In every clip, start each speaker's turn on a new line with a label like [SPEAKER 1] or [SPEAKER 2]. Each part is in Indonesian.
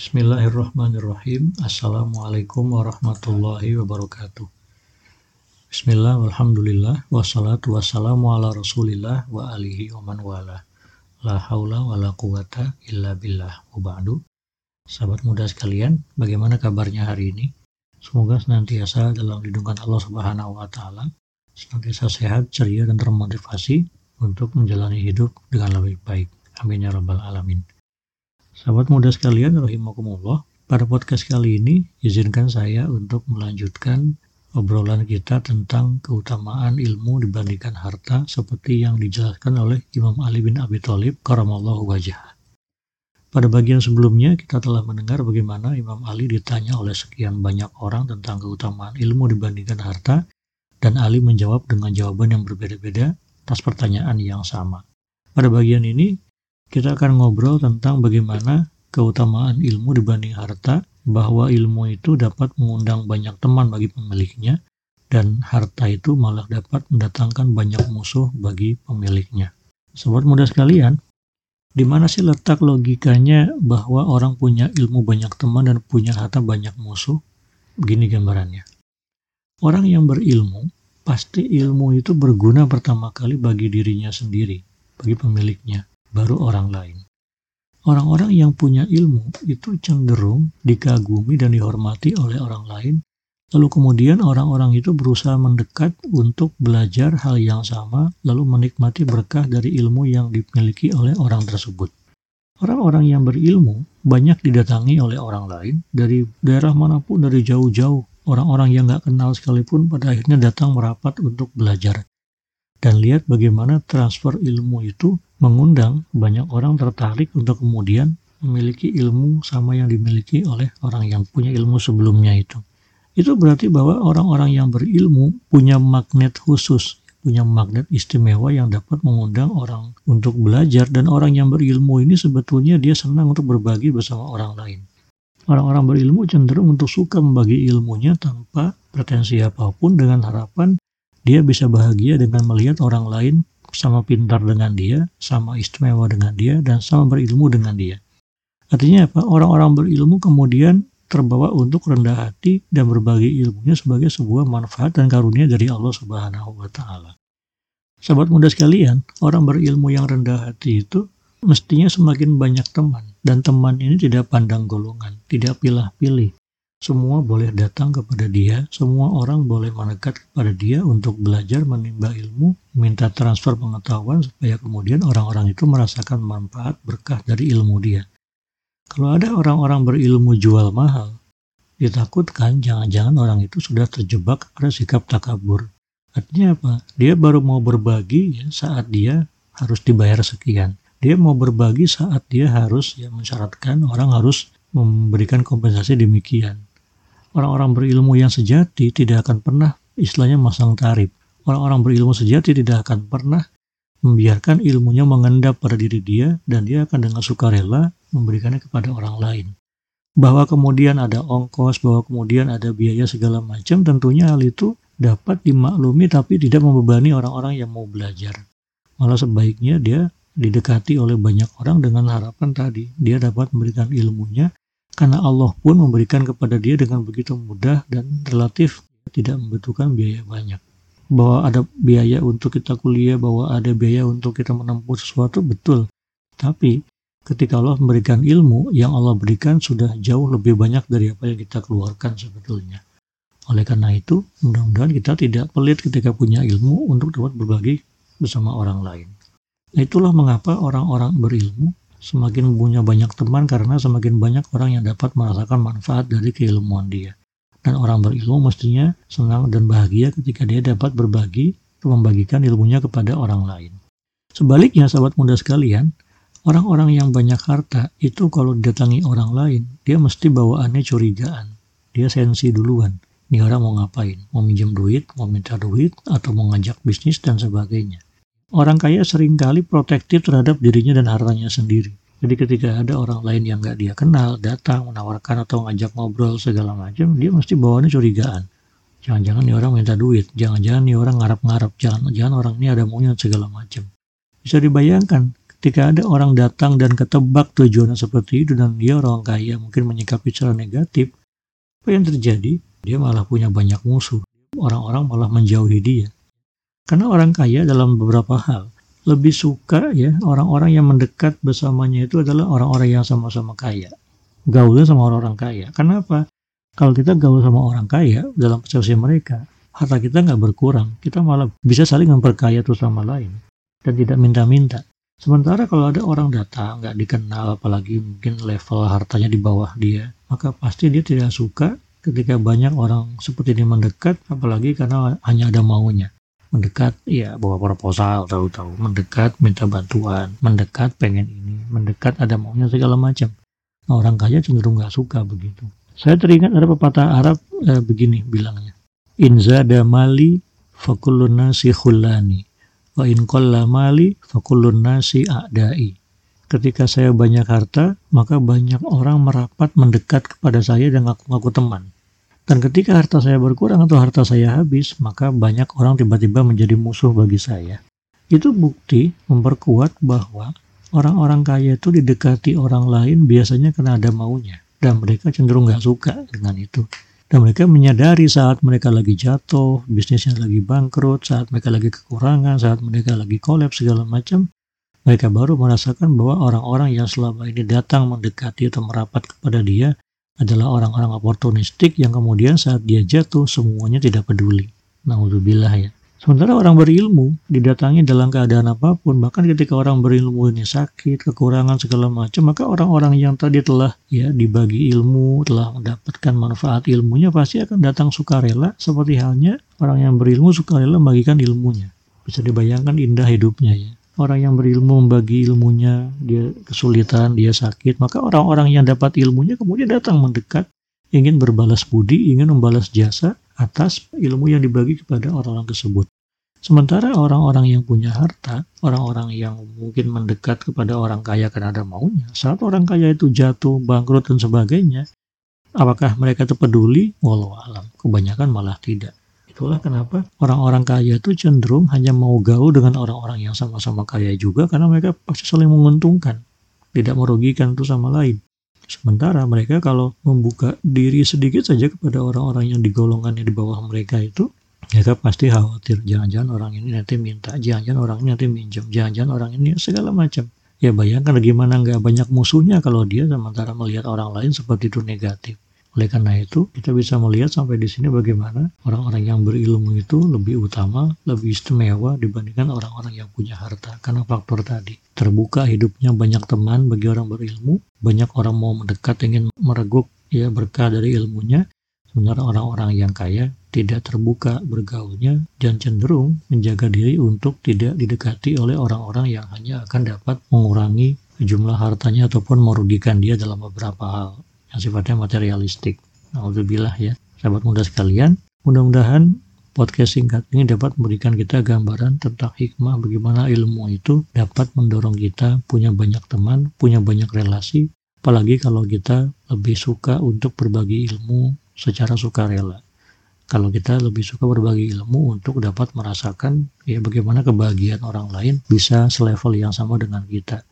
[SPEAKER 1] Bismillahirrahmanirrahim. Assalamualaikum warahmatullahi wabarakatuh. Bismillah, walhamdulillah, wassalatu wassalamu ala rasulillah wa alihi wa man wala. La haula wa la quwata illa billah wa. Sahabat muda sekalian, bagaimana kabarnya hari ini? Semoga senantiasa dalam lindungan Allah Subhanahu wa taala, senantiasa sehat, ceria dan termotivasi untuk menjalani hidup dengan lebih baik. Amin ya rabbal alamin. Sahabat muda sekalian, rahimakumullah. Pada podcast kali ini, izinkan saya untuk melanjutkan obrolan kita tentang keutamaan ilmu dibandingkan harta seperti yang dijelaskan oleh Imam Ali bin Abi Thalib karamallahu wajah. Pada bagian sebelumnya kita telah mendengar bagaimana Imam Ali ditanya oleh sekian banyak orang tentang keutamaan ilmu dibandingkan harta dan Ali menjawab dengan jawaban yang berbeda-beda atas pertanyaan yang sama. Pada bagian ini kita akan ngobrol tentang bagaimana keutamaan ilmu dibanding harta bahwa ilmu itu dapat mengundang banyak teman bagi pemiliknya dan harta itu malah dapat mendatangkan banyak musuh bagi pemiliknya. Sobat muda sekalian, di mana sih letak logikanya bahwa orang punya ilmu banyak teman dan punya harta banyak musuh? Begini gambarannya. Orang yang berilmu, pasti ilmu itu berguna pertama kali bagi dirinya sendiri, bagi pemiliknya, baru orang lain. Orang-orang yang punya ilmu itu cenderung dikagumi dan dihormati oleh orang lain, lalu kemudian orang-orang itu berusaha mendekat untuk belajar hal yang sama, lalu menikmati berkah dari ilmu yang dimiliki oleh orang tersebut. Orang-orang yang berilmu banyak didatangi oleh orang lain dari daerah mana pun, dari jauh-jauh. Orang-orang yang nggak kenal sekalipun pada akhirnya datang merapat untuk belajar dan lihat bagaimana transfer ilmu itu mengundang banyak orang tertarik untuk kemudian memiliki ilmu sama yang dimiliki oleh orang yang punya ilmu sebelumnya itu. Itu berarti bahwa orang-orang yang berilmu punya magnet khusus, punya magnet istimewa yang dapat mengundang orang untuk belajar dan orang yang berilmu ini sebetulnya dia senang untuk berbagi bersama orang lain. Orang-orang berilmu cenderung untuk suka membagi ilmunya tanpa pretensi apa pun dengan harapan dia bisa bahagia dengan melihat orang lain sama pintar dengan dia, sama istimewa dengan dia, dan sama berilmu dengan dia. Artinya apa? Orang-orang berilmu kemudian terbawa untuk rendah hati dan berbagi ilmunya sebagai sebuah manfaat dan karunia dari Allah Subhanahu wa taala. Sahabat muda sekalian, orang berilmu yang rendah hati itu mestinya semakin banyak teman dan teman ini tidak pandang golongan, tidak pilih-pilih, semua boleh datang kepada dia, semua orang boleh mendekat kepada dia untuk belajar menimba ilmu, minta transfer pengetahuan supaya kemudian orang-orang itu merasakan manfaat berkah dari ilmu dia. Kalau ada orang-orang berilmu jual mahal, ditakutkan jangan-jangan orang itu sudah terjebak pada sikap takabur. Artinya apa? Dia baru mau berbagi ya, saat dia harus dibayar sekian. Dia mau berbagi saat dia harus ya mensyaratkan orang harus memberikan kompensasi demikian. Orang-orang berilmu yang sejati tidak akan pernah istilahnya masang tarif. Orang-orang berilmu sejati tidak akan pernah membiarkan ilmunya mengendap pada diri dia dan dia akan dengan sukarela memberikannya kepada orang lain. Bahwa kemudian ada ongkos, bahwa kemudian ada biaya segala macam, tentunya hal itu dapat dimaklumi tapi tidak membebani orang-orang yang mau belajar. Malah sebaiknya dia didekati oleh banyak orang dengan harapan tadi dia dapat memberikan ilmunya karena Allah pun memberikan kepada dia dengan begitu mudah dan relatif tidak membutuhkan biaya banyak. Bahwa ada biaya untuk kita kuliah, bahwa ada biaya untuk kita menempuh sesuatu, betul. Tapi ketika Allah memberikan ilmu, yang Allah berikan sudah jauh lebih banyak dari apa yang kita keluarkan sebetulnya. Oleh karena itu, mudah-mudahan kita tidak pelit ketika punya ilmu untuk dapat berbagi bersama orang lain. Nah, itulah mengapa orang-orang berilmu semakin punya banyak teman karena semakin banyak orang yang dapat merasakan manfaat dari keilmuan dia. Dan orang berilmu mestinya senang dan bahagia ketika dia dapat berbagi atau membagikan ilmunya kepada orang lain. Sebaliknya, sahabat muda sekalian, orang-orang yang banyak harta itu kalau didatangi orang lain, dia mesti bawaannya curigaan. Dia sensi duluan. Ini orang mau ngapain? Mau minjem duit, mau minta duit, atau mau ngajak bisnis, dan sebagainya. Orang kaya sering kali protektif terhadap dirinya dan hartanya sendiri. Jadi ketika ada orang lain yang nggak dia kenal, datang, menawarkan atau ngajak ngobrol segala macam, dia mesti bawaannya curigaan. Jangan-jangan nih orang minta duit, jangan-jangan nih orang ngarap-ngarap, jangan-jangan orang ini ada maunya segala macam. Bisa dibayangkan Ketika ada orang datang dan ketebak tujuannya seperti itu dan dia orang kaya mungkin menyikapi secara negatif, apa yang terjadi? Dia malah punya banyak musuh. Orang-orang malah menjauhi dia. Karena orang kaya dalam beberapa hal lebih suka ya orang-orang yang mendekat bersamanya itu adalah orang-orang yang sama-sama kaya. Gaulnya sama orang-orang kaya. Kenapa? Kalau kita gaul sama orang kaya dalam persepsi mereka, harta kita nggak berkurang. Kita malah bisa saling memperkaya tuh sama lain dan tidak minta-minta. Sementara kalau ada orang datang nggak dikenal, apalagi mungkin level hartanya di bawah dia, maka pasti dia tidak suka ketika banyak orang seperti ini mendekat, apalagi karena hanya ada maunya. Mendekat, ya bawa proposal, tahu-tahu. Mendekat, minta bantuan. Mendekat, pengen ini. Mendekat, ada maunya segala macam. Nah, orang kaya cenderung nggak suka begitu. Saya teringat ada pepatah Arab eh, begini bilangnya. Inzada mali fakulun nasi khulani wa in mali fakulun nasi a'dai. Ketika saya banyak harta, maka banyak orang merapat mendekat kepada saya dan ngaku-ngaku teman. Dan ketika harta saya berkurang atau harta saya habis, maka banyak orang tiba-tiba menjadi musuh bagi saya. Itu bukti memperkuat bahwa orang-orang kaya itu didekati orang lain biasanya karena ada maunya dan mereka cenderung nggak suka dengan itu dan mereka menyadari saat mereka lagi jatuh, bisnisnya lagi bangkrut, saat mereka lagi kekurangan, saat mereka lagi kolaps segala macam, mereka baru merasakan bahwa orang-orang yang selama ini datang mendekati atau merapat kepada dia adalah orang-orang oportunistik yang kemudian saat dia jatuh semuanya tidak peduli. Naudzubillah ya. Sementara orang berilmu didatangi dalam keadaan apa pun, bahkan ketika orang berilmu ini sakit, kekurangan segala macam, maka orang-orang yang tadi telah ya dibagi ilmu, telah mendapatkan manfaat ilmunya pasti akan datang sukarela seperti halnya orang yang berilmu sukarela membagikan ilmunya. Bisa dibayangkan indah hidupnya ya. Orang yang berilmu membagi ilmunya, dia kesulitan, dia sakit, maka orang-orang yang dapat ilmunya kemudian datang mendekat, ingin berbalas budi, ingin membalas jasa, atas ilmu yang dibagi kepada orang-orang tersebut. Sementara orang-orang yang punya harta, orang-orang yang mungkin mendekat kepada orang kaya karena ada maunya, saat orang kaya itu jatuh, bangkrut, dan sebagainya, apakah mereka itu peduli? Walau alam, kebanyakan malah tidak. Itulah kenapa orang-orang kaya itu cenderung hanya mau gaul dengan orang-orang yang sama-sama kaya juga karena mereka pasti saling menguntungkan, tidak merugikan itu sama lain. Sementara mereka kalau membuka diri sedikit saja kepada orang-orang yang di golongannya di bawah mereka itu, mereka pasti khawatir. Jangan-jangan orang ini nanti minta, jangan-jangan orang ini nanti minjem, jangan-jangan orang ini segala macam. Ya bayangkan gimana nggak banyak musuhnya kalau dia sementara melihat orang lain seperti itu negatif. Oleh karena itu, kita bisa melihat sampai di sini bagaimana orang-orang yang berilmu itu lebih utama, lebih istimewa dibandingkan orang-orang yang punya harta. Karena faktor tadi, terbuka hidupnya banyak teman bagi orang berilmu, banyak orang mau mendekat ingin mereguk ya berkah dari ilmunya, sementara orang-orang yang kaya tidak terbuka bergaulnya dan cenderung menjaga diri untuk tidak didekati oleh orang-orang yang hanya akan dapat mengurangi jumlah hartanya ataupun merugikan dia dalam beberapa hal yang sifatnya materialistik. Alhamdulillah ya, sahabat muda sekalian. Mudah-mudahan podcast singkat ini dapat memberikan kita gambaran tentang hikmah bagaimana ilmu itu dapat mendorong kita punya banyak teman, punya banyak relasi, apalagi kalau kita lebih suka untuk berbagi ilmu secara sukarela. Kalau kita lebih suka berbagi ilmu untuk dapat merasakan ya bagaimana kebahagiaan orang lain bisa selevel yang sama dengan kita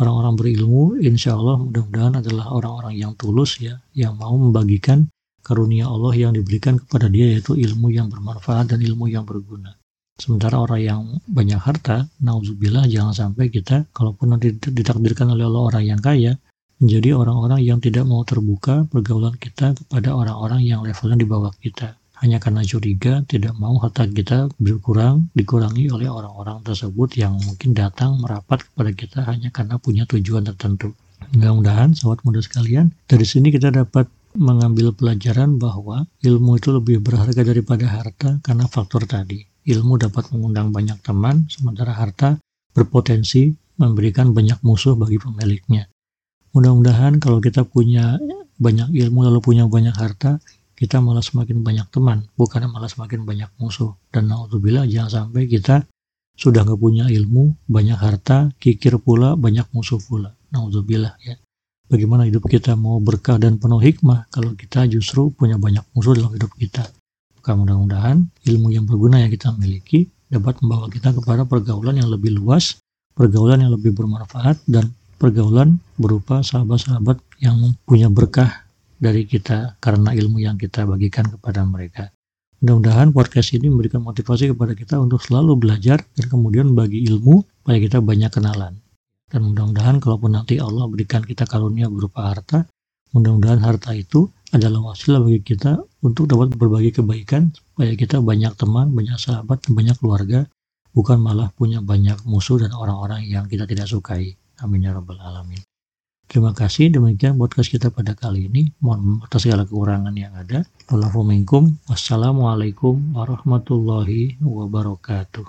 [SPEAKER 1] orang-orang berilmu insya Allah mudah-mudahan adalah orang-orang yang tulus ya yang mau membagikan karunia Allah yang diberikan kepada dia yaitu ilmu yang bermanfaat dan ilmu yang berguna. Sementara orang yang banyak harta nauzubillah jangan sampai kita kalaupun nanti ditakdirkan oleh Allah orang yang kaya menjadi orang-orang yang tidak mau terbuka pergaulan kita kepada orang-orang yang levelnya di bawah kita hanya karena curiga tidak mau harta kita berkurang dikurangi oleh orang-orang tersebut yang mungkin datang merapat kepada kita hanya karena punya tujuan tertentu. Mudah-mudahan sahabat muda sekalian, dari sini kita dapat mengambil pelajaran bahwa ilmu itu lebih berharga daripada harta karena faktor tadi. Ilmu dapat mengundang banyak teman, sementara harta berpotensi memberikan banyak musuh bagi pemiliknya. Mudah-mudahan kalau kita punya banyak ilmu lalu punya banyak harta, kita malah semakin banyak teman, bukan malah semakin banyak musuh. Dan naudzubillah jangan sampai kita sudah nggak punya ilmu, banyak harta, kikir pula, banyak musuh pula. Naudzubillah ya. Bagaimana hidup kita mau berkah dan penuh hikmah kalau kita justru punya banyak musuh dalam hidup kita. Maka mudah-mudahan ilmu yang berguna yang kita miliki dapat membawa kita kepada pergaulan yang lebih luas, pergaulan yang lebih bermanfaat dan pergaulan berupa sahabat-sahabat yang punya berkah dari kita karena ilmu yang kita bagikan kepada mereka. Mudah-mudahan podcast ini memberikan motivasi kepada kita untuk selalu belajar dan kemudian bagi ilmu supaya kita banyak kenalan. Dan mudah-mudahan kalaupun nanti Allah berikan kita karunia berupa harta, mudah-mudahan harta itu adalah wasilah bagi kita untuk dapat berbagi kebaikan supaya kita banyak teman, banyak sahabat, banyak keluarga, bukan malah punya banyak musuh dan orang-orang yang kita tidak sukai. Amin ya rabbal alamin. Terima kasih. Demikian podcast kita pada kali ini. Mohon atas segala kekurangan yang ada. Wassalamualaikum warahmatullahi wabarakatuh.